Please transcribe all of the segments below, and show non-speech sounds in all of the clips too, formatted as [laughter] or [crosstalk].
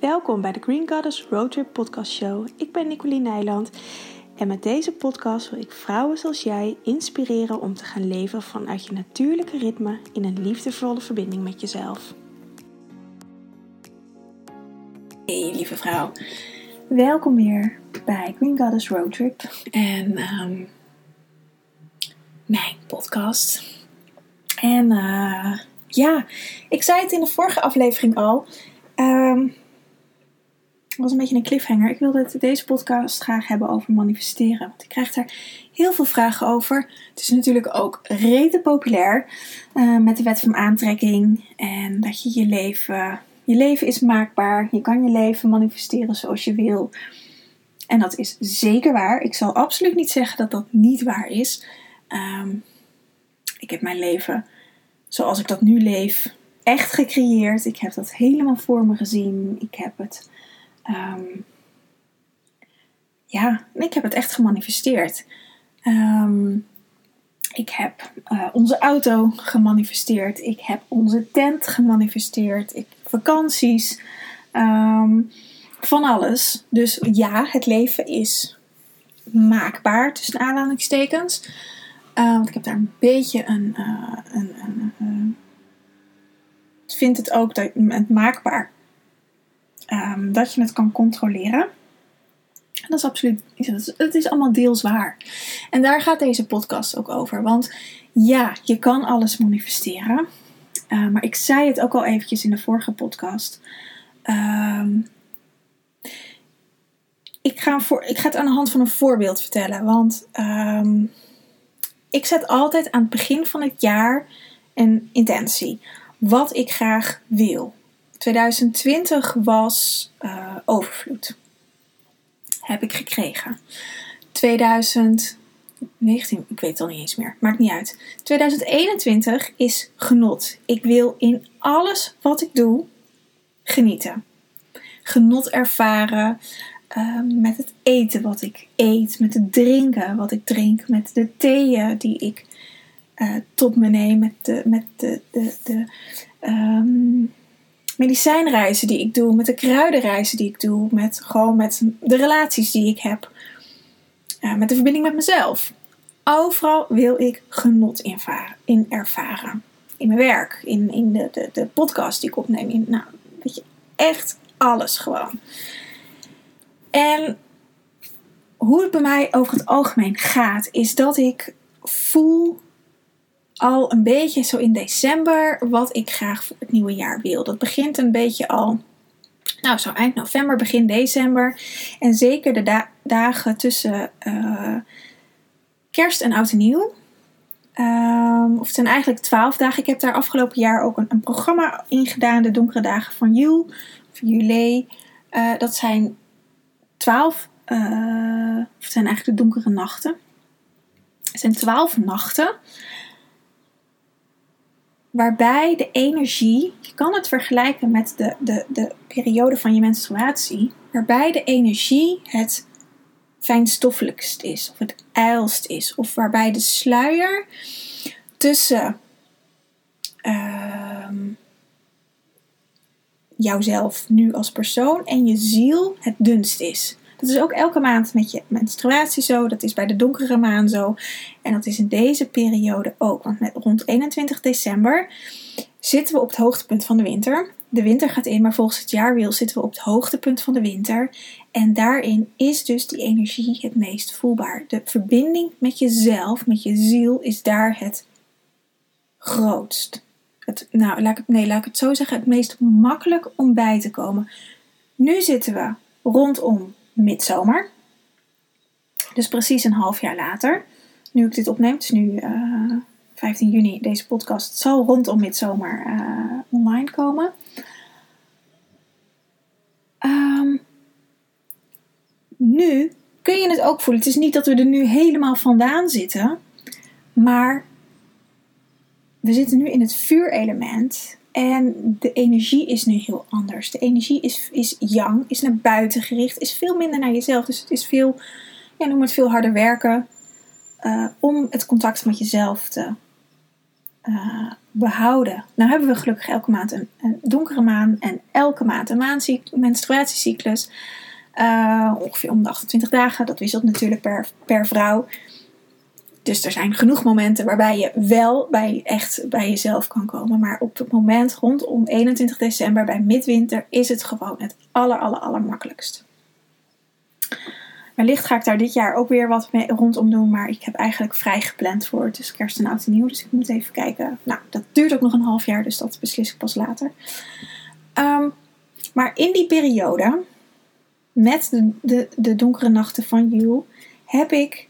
Welkom bij de Green Goddess Roadtrip Podcast Show. Ik ben Nicoline Nijland en met deze podcast wil ik vrouwen zoals jij inspireren om te gaan leven vanuit je natuurlijke ritme in een liefdevolle verbinding met jezelf. Hey lieve vrouw, welkom weer bij Green Goddess Roadtrip en um, mijn podcast. En uh, ja, ik zei het in de vorige aflevering al. Um, was een beetje een cliffhanger. Ik wilde deze podcast graag hebben over manifesteren. Want ik krijg daar heel veel vragen over. Het is natuurlijk ook rete populair uh, met de wet van aantrekking. En dat je je leven, je leven is maakbaar. Je kan je leven manifesteren zoals je wil. En dat is zeker waar. Ik zal absoluut niet zeggen dat dat niet waar is. Um, ik heb mijn leven zoals ik dat nu leef echt gecreëerd. Ik heb dat helemaal voor me gezien. Ik heb het Um, ja, ik heb het echt gemanifesteerd. Um, ik heb uh, onze auto gemanifesteerd. Ik heb onze tent gemanifesteerd. Ik, vakanties. Um, van alles. Dus ja, het leven is maakbaar tussen aanhalingstekens. Uh, want ik heb daar een beetje een. Uh, een, een vind het ook dat het maakbaar um, dat je het kan controleren. Dat is absoluut, het is allemaal deels waar. En daar gaat deze podcast ook over. Want ja, je kan alles manifesteren. Uh, maar ik zei het ook al eventjes in de vorige podcast. Um, ik, ga voor, ik ga het aan de hand van een voorbeeld vertellen. Want ik zet altijd aan het begin van het jaar een intentie. Wat ik graag wil. 2020 was uh, overvloed. Heb ik gekregen. 2019, ik weet het al niet eens meer, maakt niet uit. 2021 is genot. Ik wil in alles wat ik doe genieten. Genot ervaren uh, met het eten wat ik eet, met het drinken wat ik drink, met de theeën die ik uh, tot me neem, met de, met de, de, um, medicijnreizen die ik doe, met de kruidenreizen die ik doe, met gewoon met de relaties die ik heb, uh, met de verbinding met mezelf. Overal wil ik genot in ervaren. In mijn werk, in, in de, de, de podcast die ik opneem. In, nou, weet je, echt alles gewoon. En hoe het bij mij over het algemeen gaat, is dat ik voel al een beetje zo in december wat ik graag voor het nieuwe jaar wil. Dat begint een beetje al, nou zo eind november, begin december. En zeker de dagen tussen uh, kerst en oud en nieuw. Um, of het zijn eigenlijk twaalf dagen. Ik heb daar afgelopen jaar ook een, een programma in gedaan. De donkere dagen van Jul. Of juli. Uh, dat zijn twaalf. Uh, of het zijn eigenlijk de donkere nachten. Het zijn twaalf nachten waarbij de energie, je kan het vergelijken met de, de, de periode van je menstruatie, waarbij de energie het fijnstoffelijkst is, of het ijlst is, of waarbij de sluier tussen uh, jouzelf nu als persoon en je ziel het dunst is. Dat is ook elke maand met je menstruatie zo. Dat is bij de donkere maan zo. En dat is in deze periode ook. Want met rond 21 december zitten we op het hoogtepunt van de winter. De winter gaat in, maar volgens het jaarwiel zitten we op het hoogtepunt van de winter. En daarin is dus die energie het meest voelbaar. De verbinding met jezelf, met je ziel, is daar het grootst. Het, nou, laat ik, nee, laat ik het zo zeggen, het meest makkelijk om bij te komen. Nu zitten we rondom midzomer. Dus precies een half jaar later, nu ik dit opneem, het is nu uh, eh, 15 juni, deze podcast zal rondom midzomer uh, online komen. Um, nu kun je het ook voelen. Het is niet dat we er nu helemaal vandaan zitten, maar we zitten nu in het vuurelement en de energie is nu heel anders. De energie is, is yang, is naar buiten gericht, is veel minder naar jezelf. Dus het is veel, ja, noem het veel harder werken uh, om het contact met jezelf te uh, behouden. Nou hebben we gelukkig elke maand een, donkere maan en elke maand een menstruatiecyclus. Uh, ongeveer om de 28 dagen. Dat wisselt natuurlijk per, per vrouw. Dus er zijn genoeg momenten waarbij je wel bij, echt bij jezelf kan komen. Maar op het moment rondom 21 december bij midwinter is het gewoon het aller, aller, aller makkelijkst. Wellicht ga ik daar dit jaar ook weer wat mee rondom doen. Maar ik heb eigenlijk vrij gepland voor tussen kerst en oud en nieuw. Dus ik moet even kijken. Nou, dat duurt ook nog een half jaar. Dus dat beslis ik pas later. Um, maar in die periode, met de, de, de donkere nachten van Jul, heb ik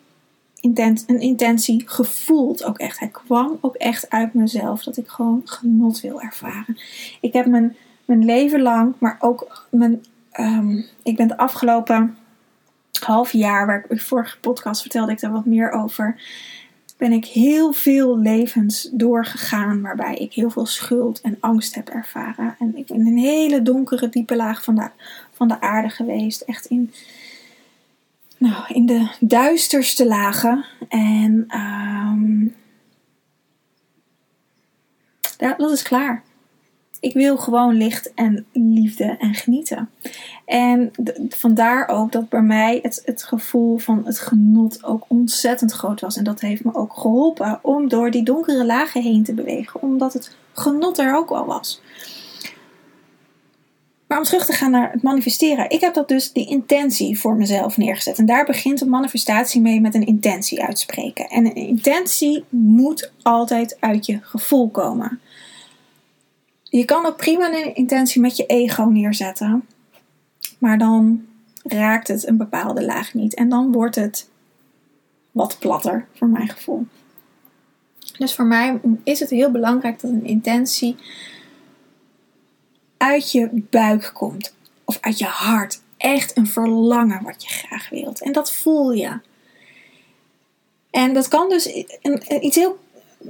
intent, een intentie gevoeld ook echt. Hij kwam ook echt uit mezelf. Dat ik gewoon genot wil ervaren. Ik heb mijn, mijn leven lang, maar ook mijn... Um, ik ben de afgelopen half jaar, waar ik in vorige podcast vertelde ik daar wat meer over, ben ik heel veel levens doorgegaan waarbij ik heel veel schuld en angst heb ervaren. En ik ben in een hele donkere, diepe laag van de, van de aarde geweest. Echt in, nou, in de duisterste lagen. En um, dat is klaar. Ik wil gewoon licht en liefde en genieten. En vandaar ook dat bij mij het, het gevoel van het genot ook ontzettend groot was. En dat heeft me ook geholpen om door die donkere lagen heen te bewegen. Omdat het genot er ook al was. Maar om terug te gaan naar het manifesteren. Ik heb dat dus die intentie voor mezelf neergezet. En daar begint een manifestatie mee met een intentie uitspreken. En een intentie moet altijd uit je gevoel komen. Je kan ook prima een intentie met je ego neerzetten. Maar dan raakt het een bepaalde laag niet. En dan wordt het wat platter, voor mijn gevoel. Dus voor mij is het heel belangrijk dat een intentie uit je buik komt. Of uit je hart. Echt een verlangen wat je graag wilt. En dat voel je. En dat kan dus iets heel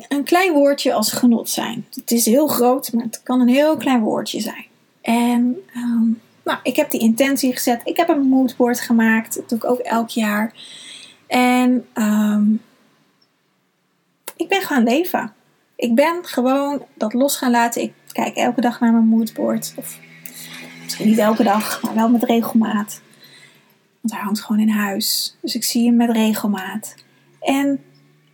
een klein woordje als genot zijn. Het is heel groot, maar het kan een heel klein woordje zijn. En ehm, nou, ik heb die intentie gezet. Ik heb een moodboard gemaakt. Dat doe ik ook elk jaar. En um, ik ben gaan leven. Ik ben gewoon dat los gaan laten. Ik kijk elke dag naar mijn moodboard. Of misschien niet elke dag, maar wel met regelmaat. Want hij hangt gewoon in huis. Dus ik zie hem met regelmaat. En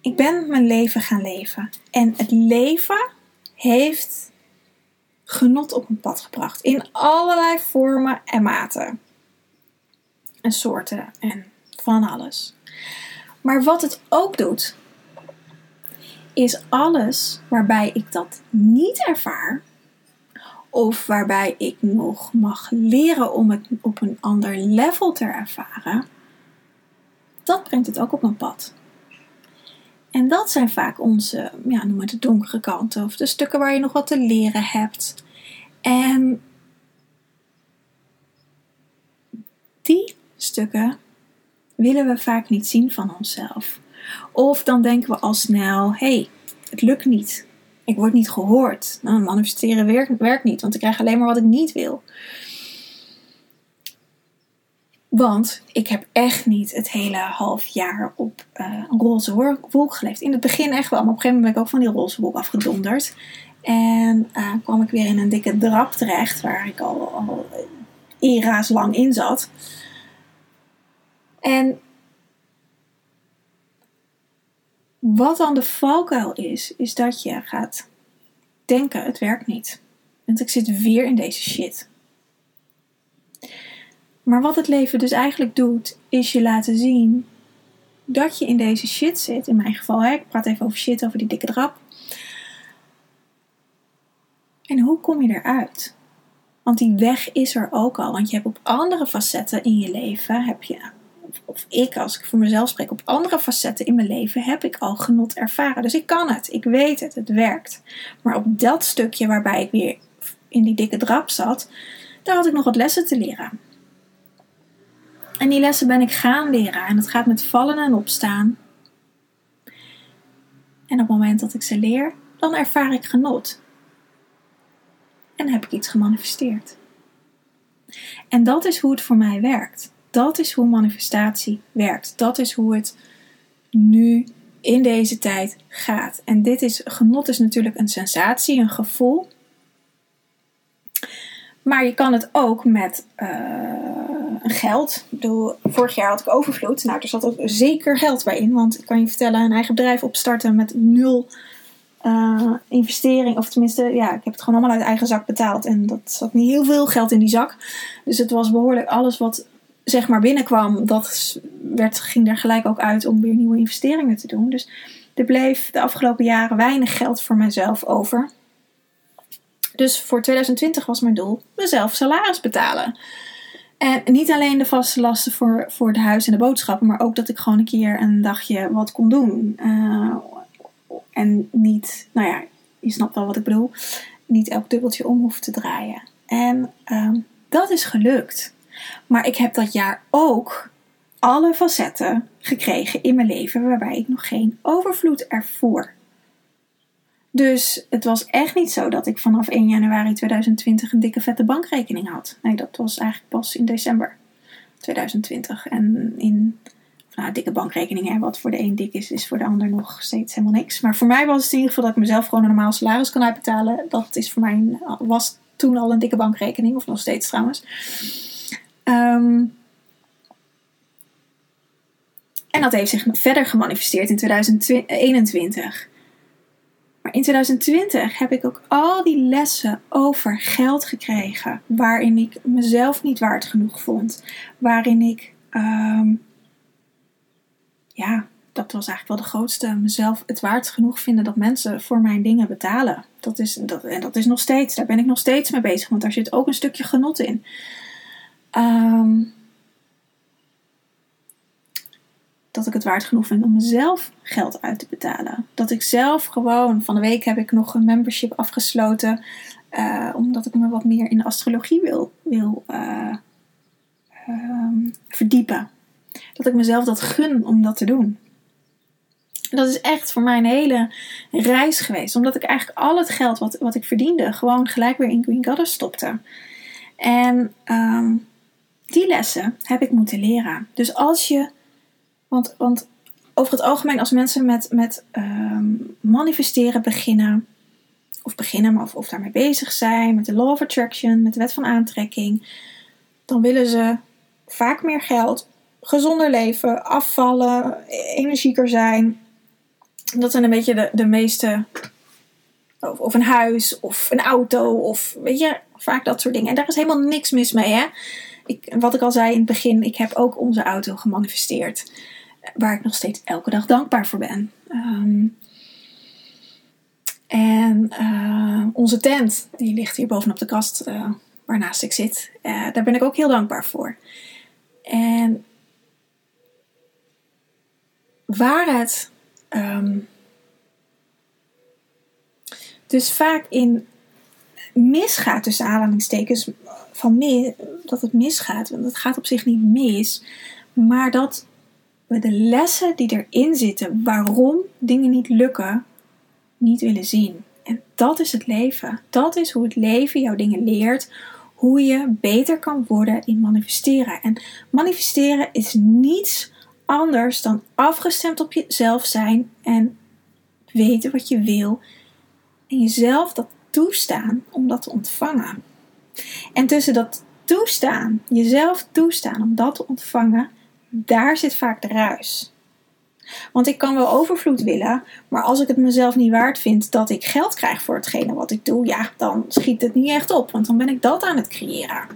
ik ben mijn leven gaan leven. En het leven heeft genot op mijn pad gebracht. In allerlei vormen en maten. En soorten en van alles. Maar wat het ook doet, is alles waarbij ik dat niet ervaar, of waarbij ik nog mag leren om het op een ander level te ervaren, dat brengt het ook op mijn pad. En dat zijn vaak onze, ja, noem het de donkere kanten of de stukken waar je nog wat te leren hebt. En die stukken willen we vaak niet zien van onszelf. Of dan denken we al snel: hé, hey, het lukt niet. Ik word niet gehoord. Nou, manifesteren werkt, werkt niet, want ik krijg alleen maar wat ik niet wil. Want ik heb echt niet het hele half jaar op uh, een roze wolk geleefd. In het begin echt wel, maar op een gegeven moment ben ik ook van die roze wolk afgedonderd. En uh, kwam ik weer in een dikke drap terecht, waar ik al, al era's lang in zat. En wat dan de valkuil is, is dat je gaat denken: het werkt niet. Want ik zit weer in deze shit. Maar wat het leven dus eigenlijk doet, is je laten zien dat je in deze shit zit. In mijn geval, hè, ik praat even over shit, over die dikke drap. En hoe kom je eruit? Want die weg is er ook al. Want je hebt op andere facetten in je leven, heb je, of ik als ik voor mezelf spreek, op andere facetten in mijn leven heb ik al genot ervaren. Dus ik kan het, ik weet het, het werkt. Maar op dat stukje waarbij ik weer in die dikke drap zat, daar had ik nog wat lessen te leren. En die lessen ben ik gaan leren. En dat gaat met vallen en opstaan. En op het moment dat ik ze leer, dan ervaar ik genot. En heb ik iets gemanifesteerd. En dat is hoe het voor mij werkt. Dat is hoe manifestatie werkt. Dat is hoe het nu in deze tijd gaat. En dit is, genot is natuurlijk een sensatie, een gevoel. Maar je kan het ook met uh, geld. Vorig jaar had ik overvloed. Nou, er zat ook zeker geld bij in. Want ik kan je vertellen, een eigen bedrijf opstarten met nul uh, investering. Of tenminste, ja, ik heb het gewoon allemaal uit eigen zak betaald. En dat zat niet heel veel geld in die zak. Dus het was behoorlijk alles wat zeg maar binnenkwam. Dat werd, ging er gelijk ook uit om weer nieuwe investeringen te doen. Dus er bleef de afgelopen jaren weinig geld voor mezelf over. Dus voor 2020 was mijn doel mezelf salaris betalen. En niet alleen de vaste lasten voor, voor de huis en de boodschappen, maar ook dat ik gewoon een keer een dagje wat kon doen. Uh, en niet, nou ja, je snapt wel wat ik bedoel, niet elk dubbeltje om hoeft te draaien. En um, dat is gelukt. Maar ik heb dat jaar ook alle facetten gekregen in mijn leven waarbij ik nog geen overvloed ervoer. Dus het was echt niet zo dat ik vanaf 1 januari 2020 een dikke vette bankrekening had. Nee, dat was eigenlijk pas in december 2020. En in nou, dikke bankrekeningen, wat voor de een dik is, is voor de ander nog steeds helemaal niks. Maar voor mij was het in ieder geval dat ik mezelf gewoon een normaal salaris kan uitbetalen. Dat is voor mij, was toen al een dikke bankrekening, of nog steeds trouwens. Um, en dat heeft zich verder gemanifesteerd in 2021. Maar in 2020 heb ik ook al die lessen over geld gekregen. Waarin ik mezelf niet waard genoeg vond. Waarin ik, um, ja, dat was eigenlijk wel de grootste. Mezelf het waard genoeg vinden dat mensen voor mijn dingen betalen. Dat is, dat, en dat is nog steeds, daar ben ik nog steeds mee bezig. Want daar zit ook een stukje genot in. Um, dat ik het waard genoeg vind om mezelf geld uit te betalen. Dat ik zelf gewoon, van de week heb ik nog een membership afgesloten, uh, omdat ik me wat meer in astrologie wil, wil uh, um, verdiepen. Dat ik mezelf dat gun om dat te doen. Dat is echt voor mij een hele reis geweest. Omdat ik eigenlijk al het geld wat, wat ik verdiende, gewoon gelijk weer in Green Goddess stopte. En um, die lessen heb ik moeten leren. Dus als je want, want over het algemeen, als mensen met, met um, manifesteren beginnen, of beginnen, of, of daarmee bezig zijn, met de Law of Attraction, met de wet van aantrekking, dan willen ze vaak meer geld, gezonder leven, afvallen, energieker zijn. Dat zijn een beetje de, de meeste. Of, of een huis, of een auto, of weet je, vaak dat soort dingen. En daar is helemaal niks mis mee, hè. Ik, wat ik al zei in het begin, ik heb ook onze auto gemanifesteerd waar ik nog steeds elke dag dankbaar voor ben. Ehm, en uh, onze tent, die ligt hier bovenop de kast uh, waarnaast ik zit. Daar ben ik ook heel dankbaar voor. En waar het um, dus vaak in misgaat, tussen aanhalingstekens, van mis, dat het misgaat, want het gaat op zich niet mis, maar dat we de lessen die erin zitten, waarom dingen niet lukken, niet willen zien. En dat is het leven. Dat is hoe het leven jouw dingen leert. Hoe je beter kan worden in manifesteren. En manifesteren is niets anders dan afgestemd op jezelf zijn en weten wat je wil. En jezelf dat toestaan om dat te ontvangen. En tussen dat toestaan, jezelf toestaan om dat te ontvangen, daar zit vaak de ruis. Want ik kan wel overvloed willen, maar als ik het mezelf niet waard vind dat ik geld krijg voor hetgene wat ik doe, ja, dan schiet het niet echt op, want dan ben ik dat aan het creëren.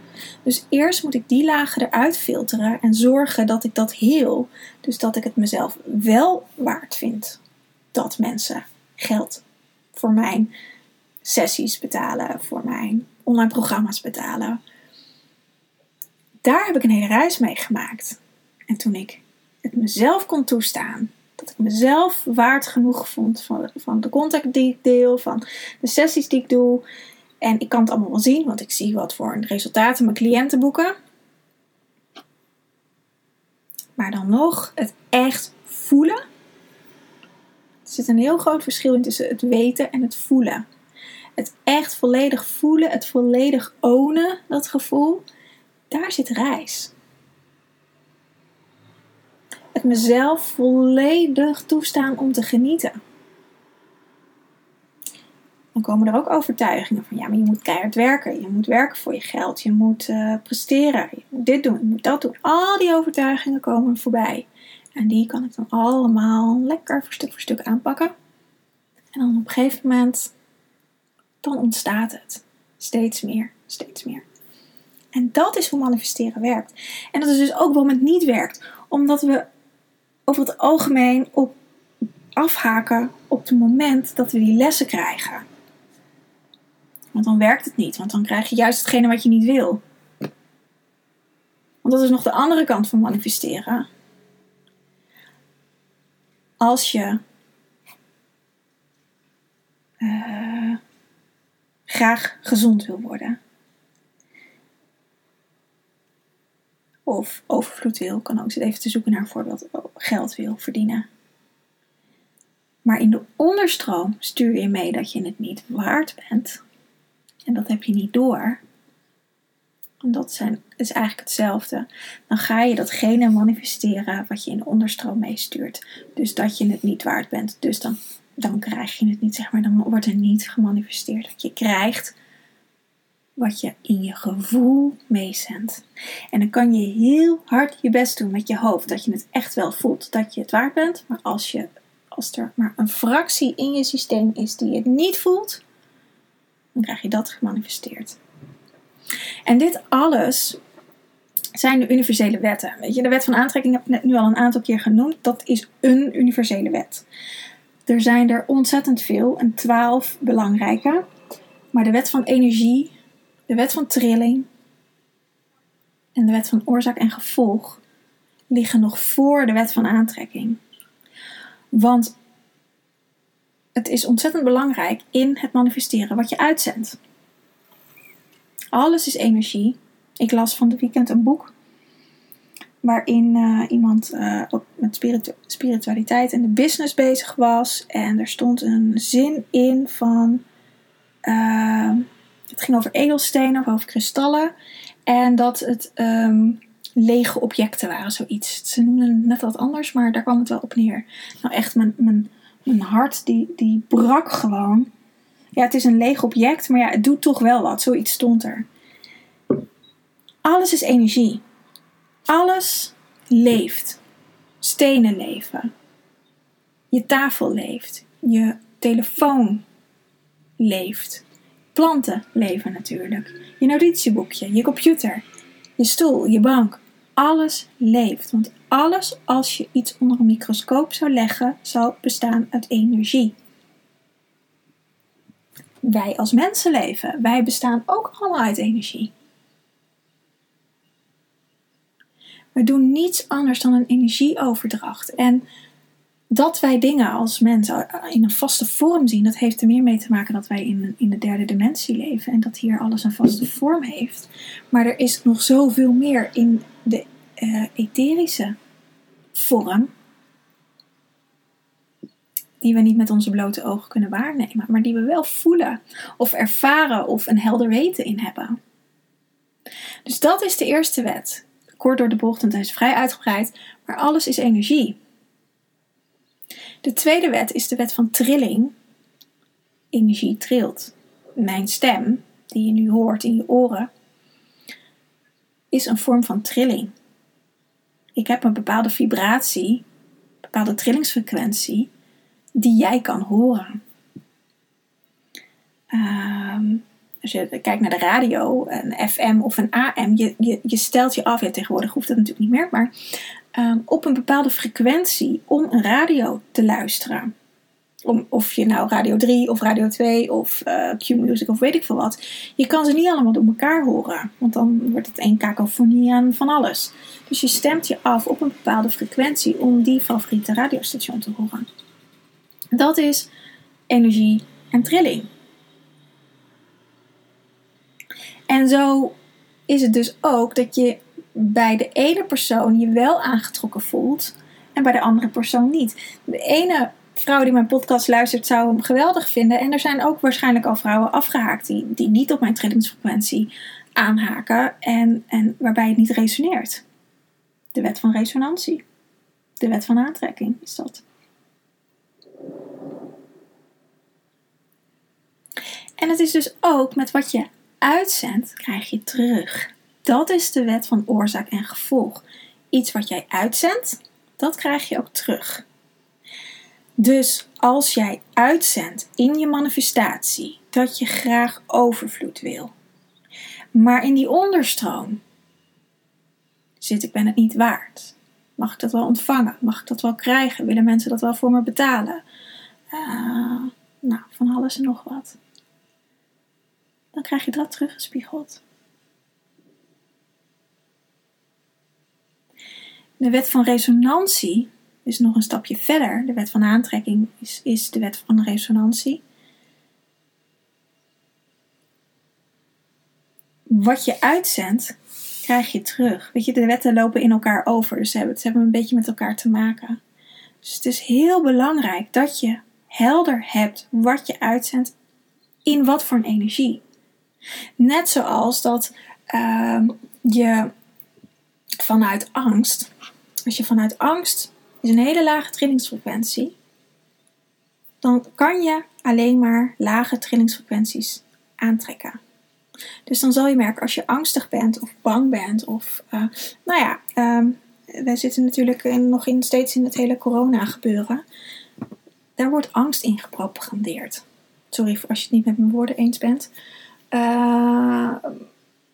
Dus eerst moet ik die lagen eruit filteren en zorgen dat ik dat heel, dus dat ik het mezelf wel waard vind dat mensen geld voor mijn sessies betalen, voor mijn online programma's betalen. Daar heb ik een hele reis mee gemaakt. En toen ik het mezelf kon toestaan, dat ik mezelf waard genoeg vond van, van de contact die ik deel, van de sessies die ik doe. En ik kan het allemaal wel zien, want ik zie wat voor resultaten mijn cliënten boeken. Maar dan nog het echt voelen. Er zit een heel groot verschil in tussen het weten en het voelen. Het echt volledig voelen, het volledig ownen, dat gevoel, daar zit reis. mezelf volledig toestaan om te genieten. Dan komen er ook overtuigingen van ja, maar je moet keihard werken. Je moet werken voor je geld. Je moet uh, presteren. Je moet dit doen. Je moet dat doen. Al die overtuigingen komen voorbij. En die kan ik dan allemaal lekker voor stuk voor stuk aanpakken. En dan op een gegeven moment, dan ontstaat het. Steeds meer, steeds meer. En dat is hoe manifesteren werkt. En dat is dus ook waarom het niet werkt. Omdat we over het algemeen op afhaken op het moment dat we die lessen krijgen. Want dan werkt het niet, want dan krijg je juist hetgene wat je niet wil. Want dat is nog de andere kant van manifesteren. Als je uh, graag gezond wil worden. Of overvloed wil, kan ook even te zoeken naar een voorbeeld. Geld wil verdienen. Maar in de onderstroom stuur je mee dat je het niet waard bent. En dat heb je niet door. En dat zijn, is eigenlijk hetzelfde. Dan ga je datgene manifesteren wat je in de onderstroom meestuurt. Dus dat je het niet waard bent. Dus dan, dan krijg je het niet, zeg maar. Dan wordt er niet gemanifesteerd. Dat je krijgt wat je in je gevoel meezendt. En dan kan je heel hard je best doen met je hoofd. Dat je het echt wel voelt dat je het waard bent. Maar als, je, als er maar een fractie in je systeem is die het niet voelt, dan krijg je dat gemanifesteerd. En dit alles zijn de universele wetten. Weet je, de wet van aantrekking heb ik net nu al een aantal keer genoemd. Dat is een universele wet. Er zijn er ontzettend veel, en twaalf belangrijke. Maar de wet van energie, de wet van trilling en de wet van oorzaak en gevolg liggen nog voor de wet van aantrekking. Want het is ontzettend belangrijk in het manifesteren wat je uitzendt. Alles is energie. Ik las van de weekend een boek waarin uh, iemand uh, ook met spiritualiteit en de business bezig was. En er stond een zin in van. Uh, het ging over edelstenen of over kristallen. En dat het um, lege objecten waren, zoiets. Ze noemden het net wat anders, maar daar kwam het wel op neer. Nou, echt, mijn, mijn, mijn hart die, die brak gewoon. Ja, het is een leeg object, maar ja, het doet toch wel wat. Zoiets stond er. Alles is energie. Alles leeft. Stenen leven. Je tafel leeft. Je telefoon leeft. Planten leven natuurlijk. Je notitieboekje, je computer, je stoel, je bank. Alles leeft. Want alles als je iets onder een microscoop zou leggen, zal bestaan uit energie. Wij als mensen leven. Wij bestaan ook allemaal uit energie. We doen niets anders dan een energieoverdracht. En dat wij dingen als mensen in een vaste vorm zien, dat heeft er meer mee te maken dat wij in, in de derde dimensie leven en dat hier alles een vaste vorm heeft. Maar er is nog zoveel meer in de uh, etherische vorm, die we niet met onze blote ogen kunnen waarnemen, maar die we wel voelen of ervaren of een helder weten in hebben. Dus dat is de eerste wet. Kort door de bocht, en het is vrij uitgebreid, maar alles is energie. De tweede wet is de wet van trilling. Energie trilt. Mijn stem, die je nu hoort in je oren, is een vorm van trilling. Ik heb een bepaalde vibratie, een bepaalde trillingsfrequentie, die jij kan horen. Um, als je kijkt naar de radio, een FM of een AM, je, je, stelt je af, ja, tegenwoordig hoeft dat natuurlijk niet meer, maar um, op een bepaalde frequentie om een radio te luisteren. Om, of je nou Radio 3 of Radio 2 of uh, Q-Music of weet ik veel wat. Je kan ze niet allemaal door elkaar horen. Want dan wordt het één kakofonie aan van alles. Dus je stemt je af op een bepaalde frequentie om die favoriete radiostation te horen. Dat is energie en trilling. En zo is het dus ook dat je bij de ene persoon je wel aangetrokken voelt en bij de andere persoon niet. De ene vrouw die mijn podcast luistert zou hem geweldig vinden. En er zijn ook waarschijnlijk al vrouwen afgehaakt die, die niet op mijn trillingsfrequentie aanhaken en, en waarbij het niet resoneert. De wet van resonantie. De wet van aantrekking is dat. En het is dus ook met wat je uitzendt, krijg je terug. Dat is de wet van oorzaak en gevolg. Iets wat jij uitzendt, dat krijg je ook terug. Dus als jij uitzendt in je manifestatie dat je graag overvloed wil, maar in die onderstroom zit ik ben het niet waard. Mag ik dat wel ontvangen? Mag ik dat wel krijgen? Willen mensen dat wel voor me betalen? Uh, nou, van alles en nog wat. Dan krijg je dat teruggespiegeld. De wet van resonantie is nog een stapje verder. De wet van aantrekking is, is de wet van resonantie. Wat je uitzendt, krijg je terug. Weet je, de wetten lopen in elkaar over, dus ze hebben, ze hebben een beetje met elkaar te maken. Dus het is heel belangrijk dat je helder hebt wat je uitzendt in wat voor een energie. Net zoals dat uh, je vanuit angst, als je vanuit angst is een hele lage trillingsfrequentie, dan kan je alleen maar lage trillingsfrequenties aantrekken. Dus dan zal je merken als je angstig bent of bang bent of, uh, nou ja, um, wij zitten natuurlijk nog in, steeds in het hele corona gebeuren. Daar wordt angst in gepropagandeerd. Sorry als je het niet met mijn woorden eens bent. Uh,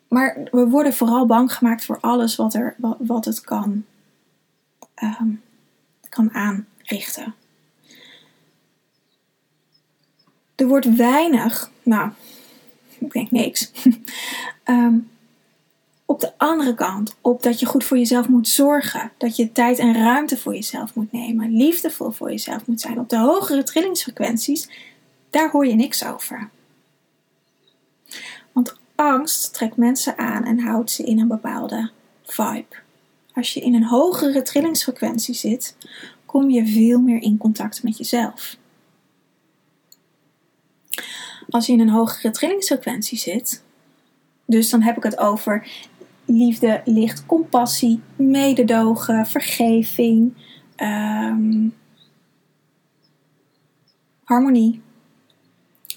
maar we worden vooral bang gemaakt voor alles wat, er, wat, het kan, um, kan aanrichten. Er wordt weinig, nou, ik denk niks. um, [laughs] op de andere kant, op dat je goed voor jezelf moet zorgen. Dat je tijd en ruimte voor jezelf moet nemen. Liefdevol voor jezelf moet zijn. Op de hogere trillingsfrequenties, daar hoor je niks over. Angst trekt mensen aan en houdt ze in een bepaalde vibe. Als je in een hogere trillingsfrequentie zit, kom je veel meer in contact met jezelf. Als je in een hogere trillingsfrequentie zit, dus dan heb ik het over liefde, licht, compassie, mededogen, vergeving, um, harmonie.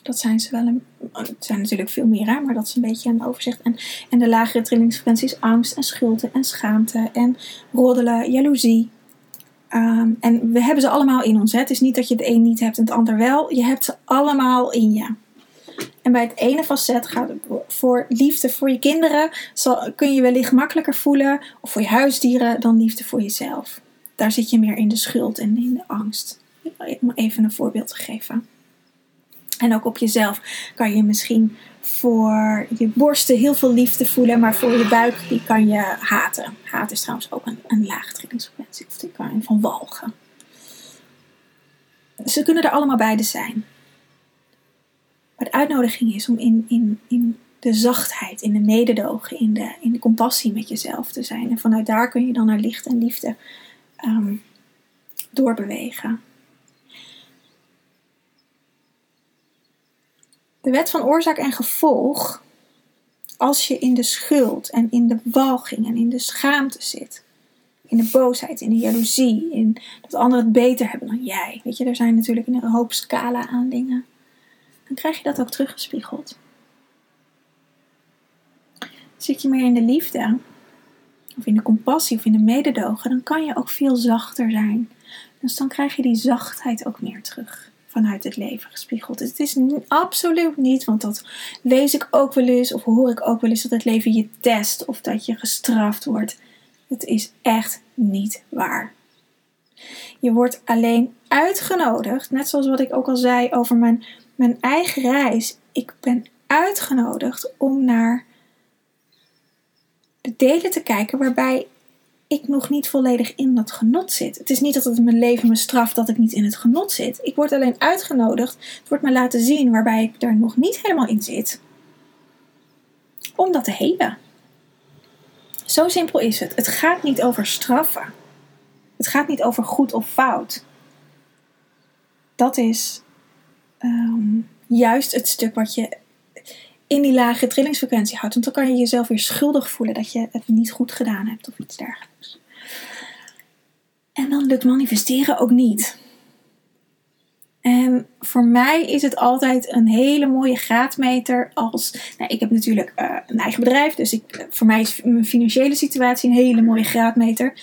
Dat zijn ze wel. Een, het zijn natuurlijk veel meer, maar dat is een beetje een overzicht. En, en de lagere trillingsfrequenties, angst en schulden en schaamte en roddelen, jaloezie. Um, en we hebben ze allemaal in ons. Het is niet dat je het een niet hebt en het ander wel. Je hebt ze allemaal in je. En bij het ene facet gaat het voor liefde voor je kinderen, zal, kun je wellicht makkelijker voelen, of voor je huisdieren, dan liefde voor jezelf. Daar zit je meer in de schuld en in de angst. Om even een voorbeeld te geven. En ook op jezelf kan je misschien voor je borsten heel veel liefde voelen, maar voor je buik die kan je haten. Haat is trouwens ook een, een laag trekkingsfrequentie, of die kan van walgen. Ze kunnen er allemaal beide zijn. Maar de uitnodiging is om in, in, in de zachtheid, in de mededogen, in de, in de compassie met jezelf te zijn. En vanuit daar kun je dan naar licht en liefde um, doorbewegen. De wet van oorzaak en gevolg, als je in de schuld en in de walging en in de schaamte zit, in de boosheid, in de jaloezie, in dat anderen het beter hebben dan jij. Weet je, er zijn natuurlijk een hoop scala aan dingen dan krijg je dat ook teruggespiegeld. Zit je meer in de liefde, of in de compassie, of in de mededogen, dan kan je ook veel zachter zijn. Dus dan krijg je die zachtheid ook meer terug vanuit het leven gespiegeld. Het is absoluut niet, want dat lees ik ook wel eens, of hoor ik ook wel eens, dat het leven je test of dat je gestraft wordt. Het is echt niet waar. Je wordt alleen uitgenodigd, net zoals wat ik ook al zei over mijn mijn eigen reis. Ik ben uitgenodigd om naar de delen te kijken waarbij ik nog niet volledig in dat genot zit. Het is niet dat het mijn leven me straft dat ik niet in het genot zit. Ik word alleen uitgenodigd. Het wordt me laten zien waarbij ik er nog niet helemaal in zit. Om dat te helen. Zo simpel is het. Het gaat niet over straffen. Het gaat niet over goed of fout. Dat is Ehm, juist het stuk wat je in die lage trillingsfrequentie houdt. Want dan kan je jezelf weer schuldig voelen dat je het niet goed gedaan hebt of iets dergelijks. En dan lukt manifesteren ook niet. En voor mij is het altijd een hele mooie graadmeter als. Nou, ik heb natuurlijk uh, een eigen bedrijf, dus ik, voor mij is mijn financiële situatie een hele mooie graadmeter.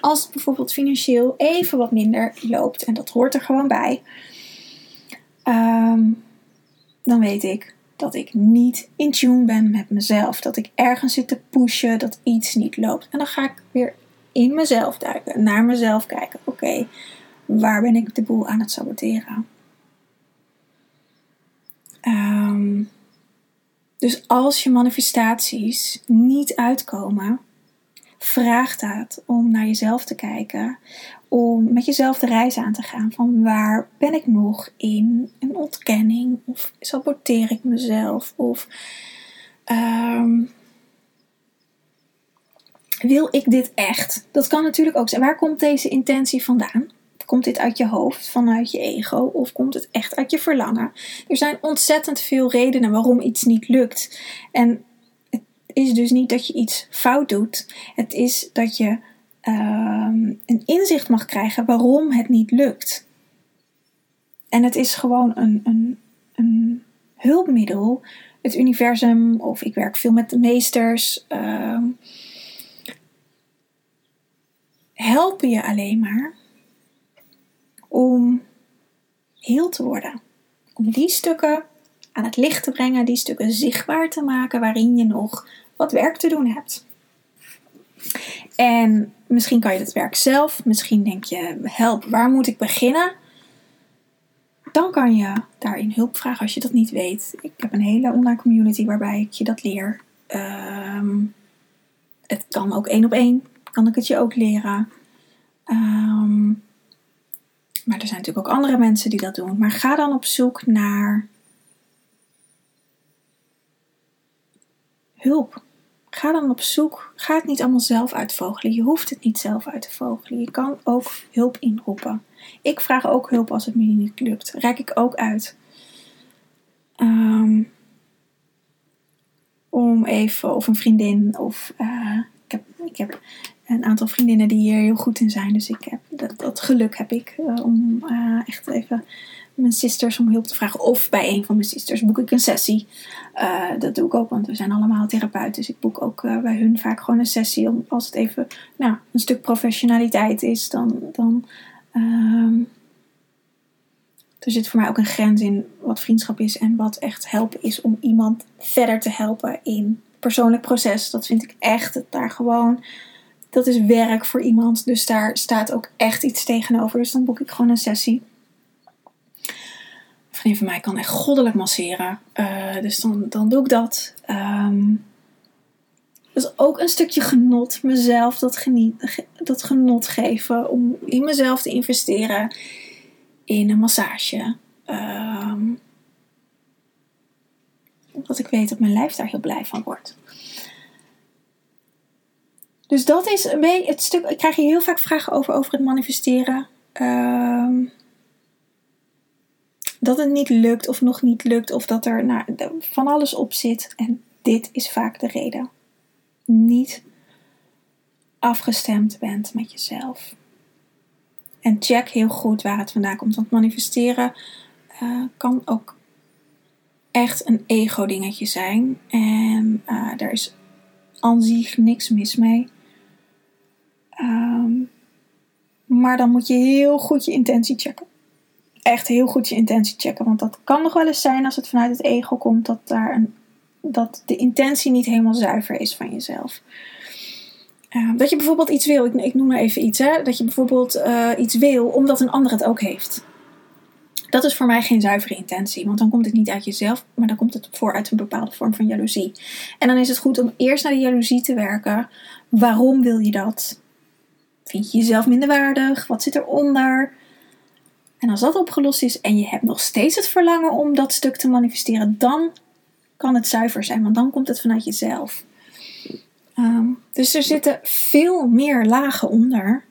Als het bijvoorbeeld financieel even wat minder loopt, en dat hoort er gewoon bij, um, dan weet ik dat ik niet in tune ben met mezelf. Dat ik ergens zit te pushen, dat iets niet loopt. En dan ga ik weer in mezelf duiken, naar mezelf kijken. Oké, waar ben ik de boel aan het saboteren? Um, dus als je manifestaties niet uitkomen, vraag dat om naar jezelf te kijken, om met jezelf de reis aan te gaan van waar ben ik nog in een ontkenning of saboteer ik mezelf of um, wil ik dit echt? Dat kan natuurlijk ook zijn. Waar komt deze intentie vandaan? Komt dit uit je hoofd, vanuit je ego, of komt het echt uit je verlangen? Er zijn ontzettend veel redenen waarom iets niet lukt. En is dus niet dat je iets fout doet. Het is dat je uh, een inzicht mag krijgen waarom het niet lukt. En het is gewoon een, een, een hulpmiddel. Het universum, of ik werk veel met de meesters. Uh, helpen je alleen maar om heel te worden. Om die stukken aan het licht te brengen, die stukken zichtbaar te maken waarin je nog wat werk te doen hebt. En misschien kan je dat werk zelf, misschien denk je, help, waar moet ik beginnen? Dan kan je daarin hulp vragen als je dat niet weet. Ik heb een hele online community waarbij ik je dat leer. Ehm, het kan ook één op één, kan ik het je ook leren. Um, maar er zijn natuurlijk ook andere mensen die dat doen. Maar ga dan op zoek naar hulp. Ga dan op zoek. Ga het niet allemaal zelf uitvogelen. Je hoeft het niet zelf uit te vogelen. Je kan ook hulp inroepen. Ik vraag ook hulp als het me niet lukt. Rijk ik ook uit. Um, om even, of een vriendin, of uh, ik, heb, ik heb een aantal vriendinnen die hier heel goed in zijn. Dus ik heb, dat, geluk heb ik uh, om uh, echt even mijn sisters om hulp te vragen. Of bij een van mijn sisters boek ik een sessie. Uh, dat doe ik ook, want we zijn allemaal therapeuten. Dus ik boek ook bij hun vaak gewoon een sessie. Om, als het even nou, een stuk professionaliteit is, dan. dan ehm, er zit voor mij ook een grens in wat vriendschap is en wat echt helpen is om iemand verder te helpen in persoonlijk proces. Dat vind ik echt daar gewoon dat is werk voor iemand. Dus daar staat ook echt iets tegenover. Dus dan boek ik gewoon een sessie. Een van mij kan echt goddelijk masseren. Uh, dus dan, dan doe ik dat. Um, dus ook een stukje genot. Mezelf dat, geniet, dat genot geven. Om in mezelf te investeren. In een massage. Um, omdat ik weet dat mijn lijf daar heel blij van wordt. Dus dat is een beetje het stuk. Ik krijg hier heel vaak vragen over, over het manifesteren. Um, dat het niet lukt of nog niet lukt. Of dat er nou, van alles op zit. En dit is vaak de reden. Niet afgestemd bent met jezelf. En check heel goed waar het vandaan komt. Want manifesteren uh, kan ook echt een ego-dingetje zijn. En uh, daar is aan zich niks mis mee. Um, maar dan moet je heel goed je intentie checken. Echt heel goed je intentie checken. Want dat kan nog wel eens zijn als het vanuit het ego komt dat, daar een, dat de intentie niet helemaal zuiver is van jezelf. Uh, dat je bijvoorbeeld iets wil, ik, ik, noem maar even iets, hè, dat je bijvoorbeeld uh, iets wil omdat een ander het ook heeft. Dat is voor mij geen zuivere intentie, want dan komt het niet uit jezelf, maar dan komt het voor uit een bepaalde vorm van jaloezie. En dan is het goed om eerst naar de jaloezie te werken. Waarom wil je dat? Vind je jezelf minder waardig? Wat zit eronder? En als dat opgelost is en je hebt nog steeds het verlangen om dat stuk te manifesteren, dan kan het zuiver zijn, want dan komt het vanuit jezelf. Um, dus er zitten veel meer lagen onder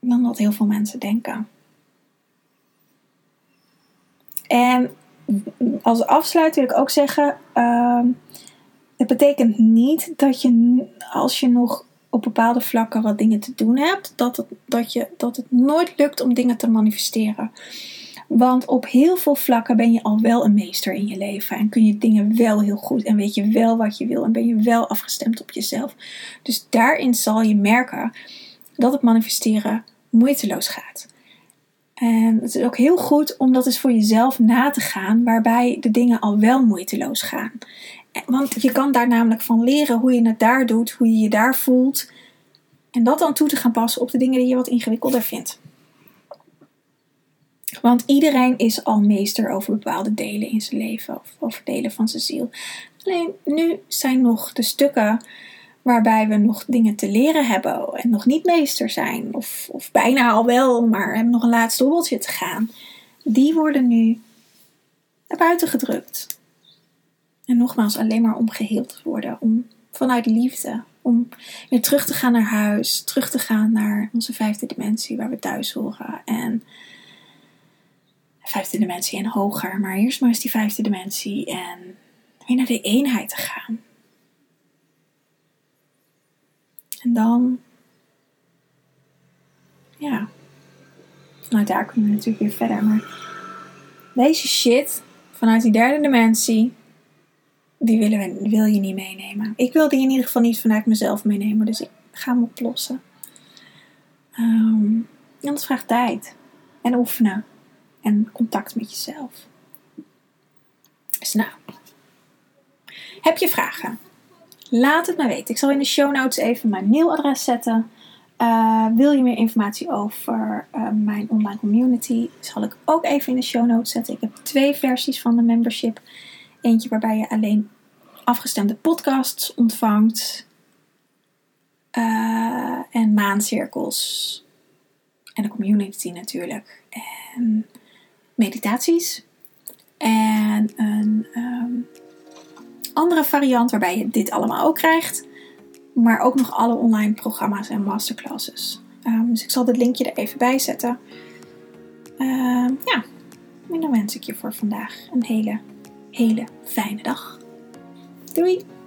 dan dat heel veel mensen denken. En als afsluit wil ik ook zeggen: uh, het betekent niet dat je als je nog op bepaalde vlakken wat dingen te doen hebt, dat het, dat, je, dat het nooit lukt om dingen te manifesteren. Want op heel veel vlakken ben je al wel een meester in je leven. En kun je dingen wel heel goed. En weet je wel wat je wil. En ben je wel afgestemd op jezelf. Dus daarin zal je merken dat het manifesteren moeiteloos gaat. En het is ook heel goed om dat eens voor jezelf na te gaan, waarbij de dingen al wel moeiteloos gaan. Want je kan daar namelijk van leren hoe je het daar doet, hoe je je daar voelt. En dat dan toe te gaan passen op de dingen die je wat ingewikkelder vindt. Want iedereen is al meester over bepaalde delen in zijn leven of over delen van zijn ziel. Alleen nu zijn nog de stukken waarbij we nog dingen te leren hebben en nog niet meester zijn, of, of bijna al wel, maar hebben nog een laatste hobbeltje te gaan, die worden nu naar buiten gedrukt. En nogmaals, alleen maar om geheeld te worden, om vanuit liefde, om weer terug te gaan naar huis, terug te gaan naar onze vijfde dimensie waar we thuis horen. En vijfde dimensie en hoger, maar eerst maar eens die vijfde dimensie en weer naar de eenheid te gaan. En dan, ja, vanuit daar kunnen we natuurlijk weer verder. Maar deze shit vanuit die derde dimensie, die, willen we, wil je niet meenemen. Ik wil die in ieder geval niet vanuit mezelf meenemen, dus ik ga hem oplossen. Um, en dat vraagt tijd en oefenen en contact met jezelf. Dus nou, heb je vragen? Laat het me weten. Ik zal in de show notes even mijn mailadres zetten. Uh, wil je meer informatie over uh, mijn online community? Zal ik ook even in de show notes zetten. Ik heb twee versies van de membership. Eentje waarbij je alleen afgestemde podcasts ontvangt. Uh, en maancirkels. En de community natuurlijk. En meditaties. En een um, andere variant waarbij je dit allemaal ook krijgt. Maar ook nog alle online programma's en masterclasses. Um, dus ik zal dit linkje er even bij zetten. Uh, ja, en dan wens ik je voor vandaag een hele, hele fijne dag. Doei!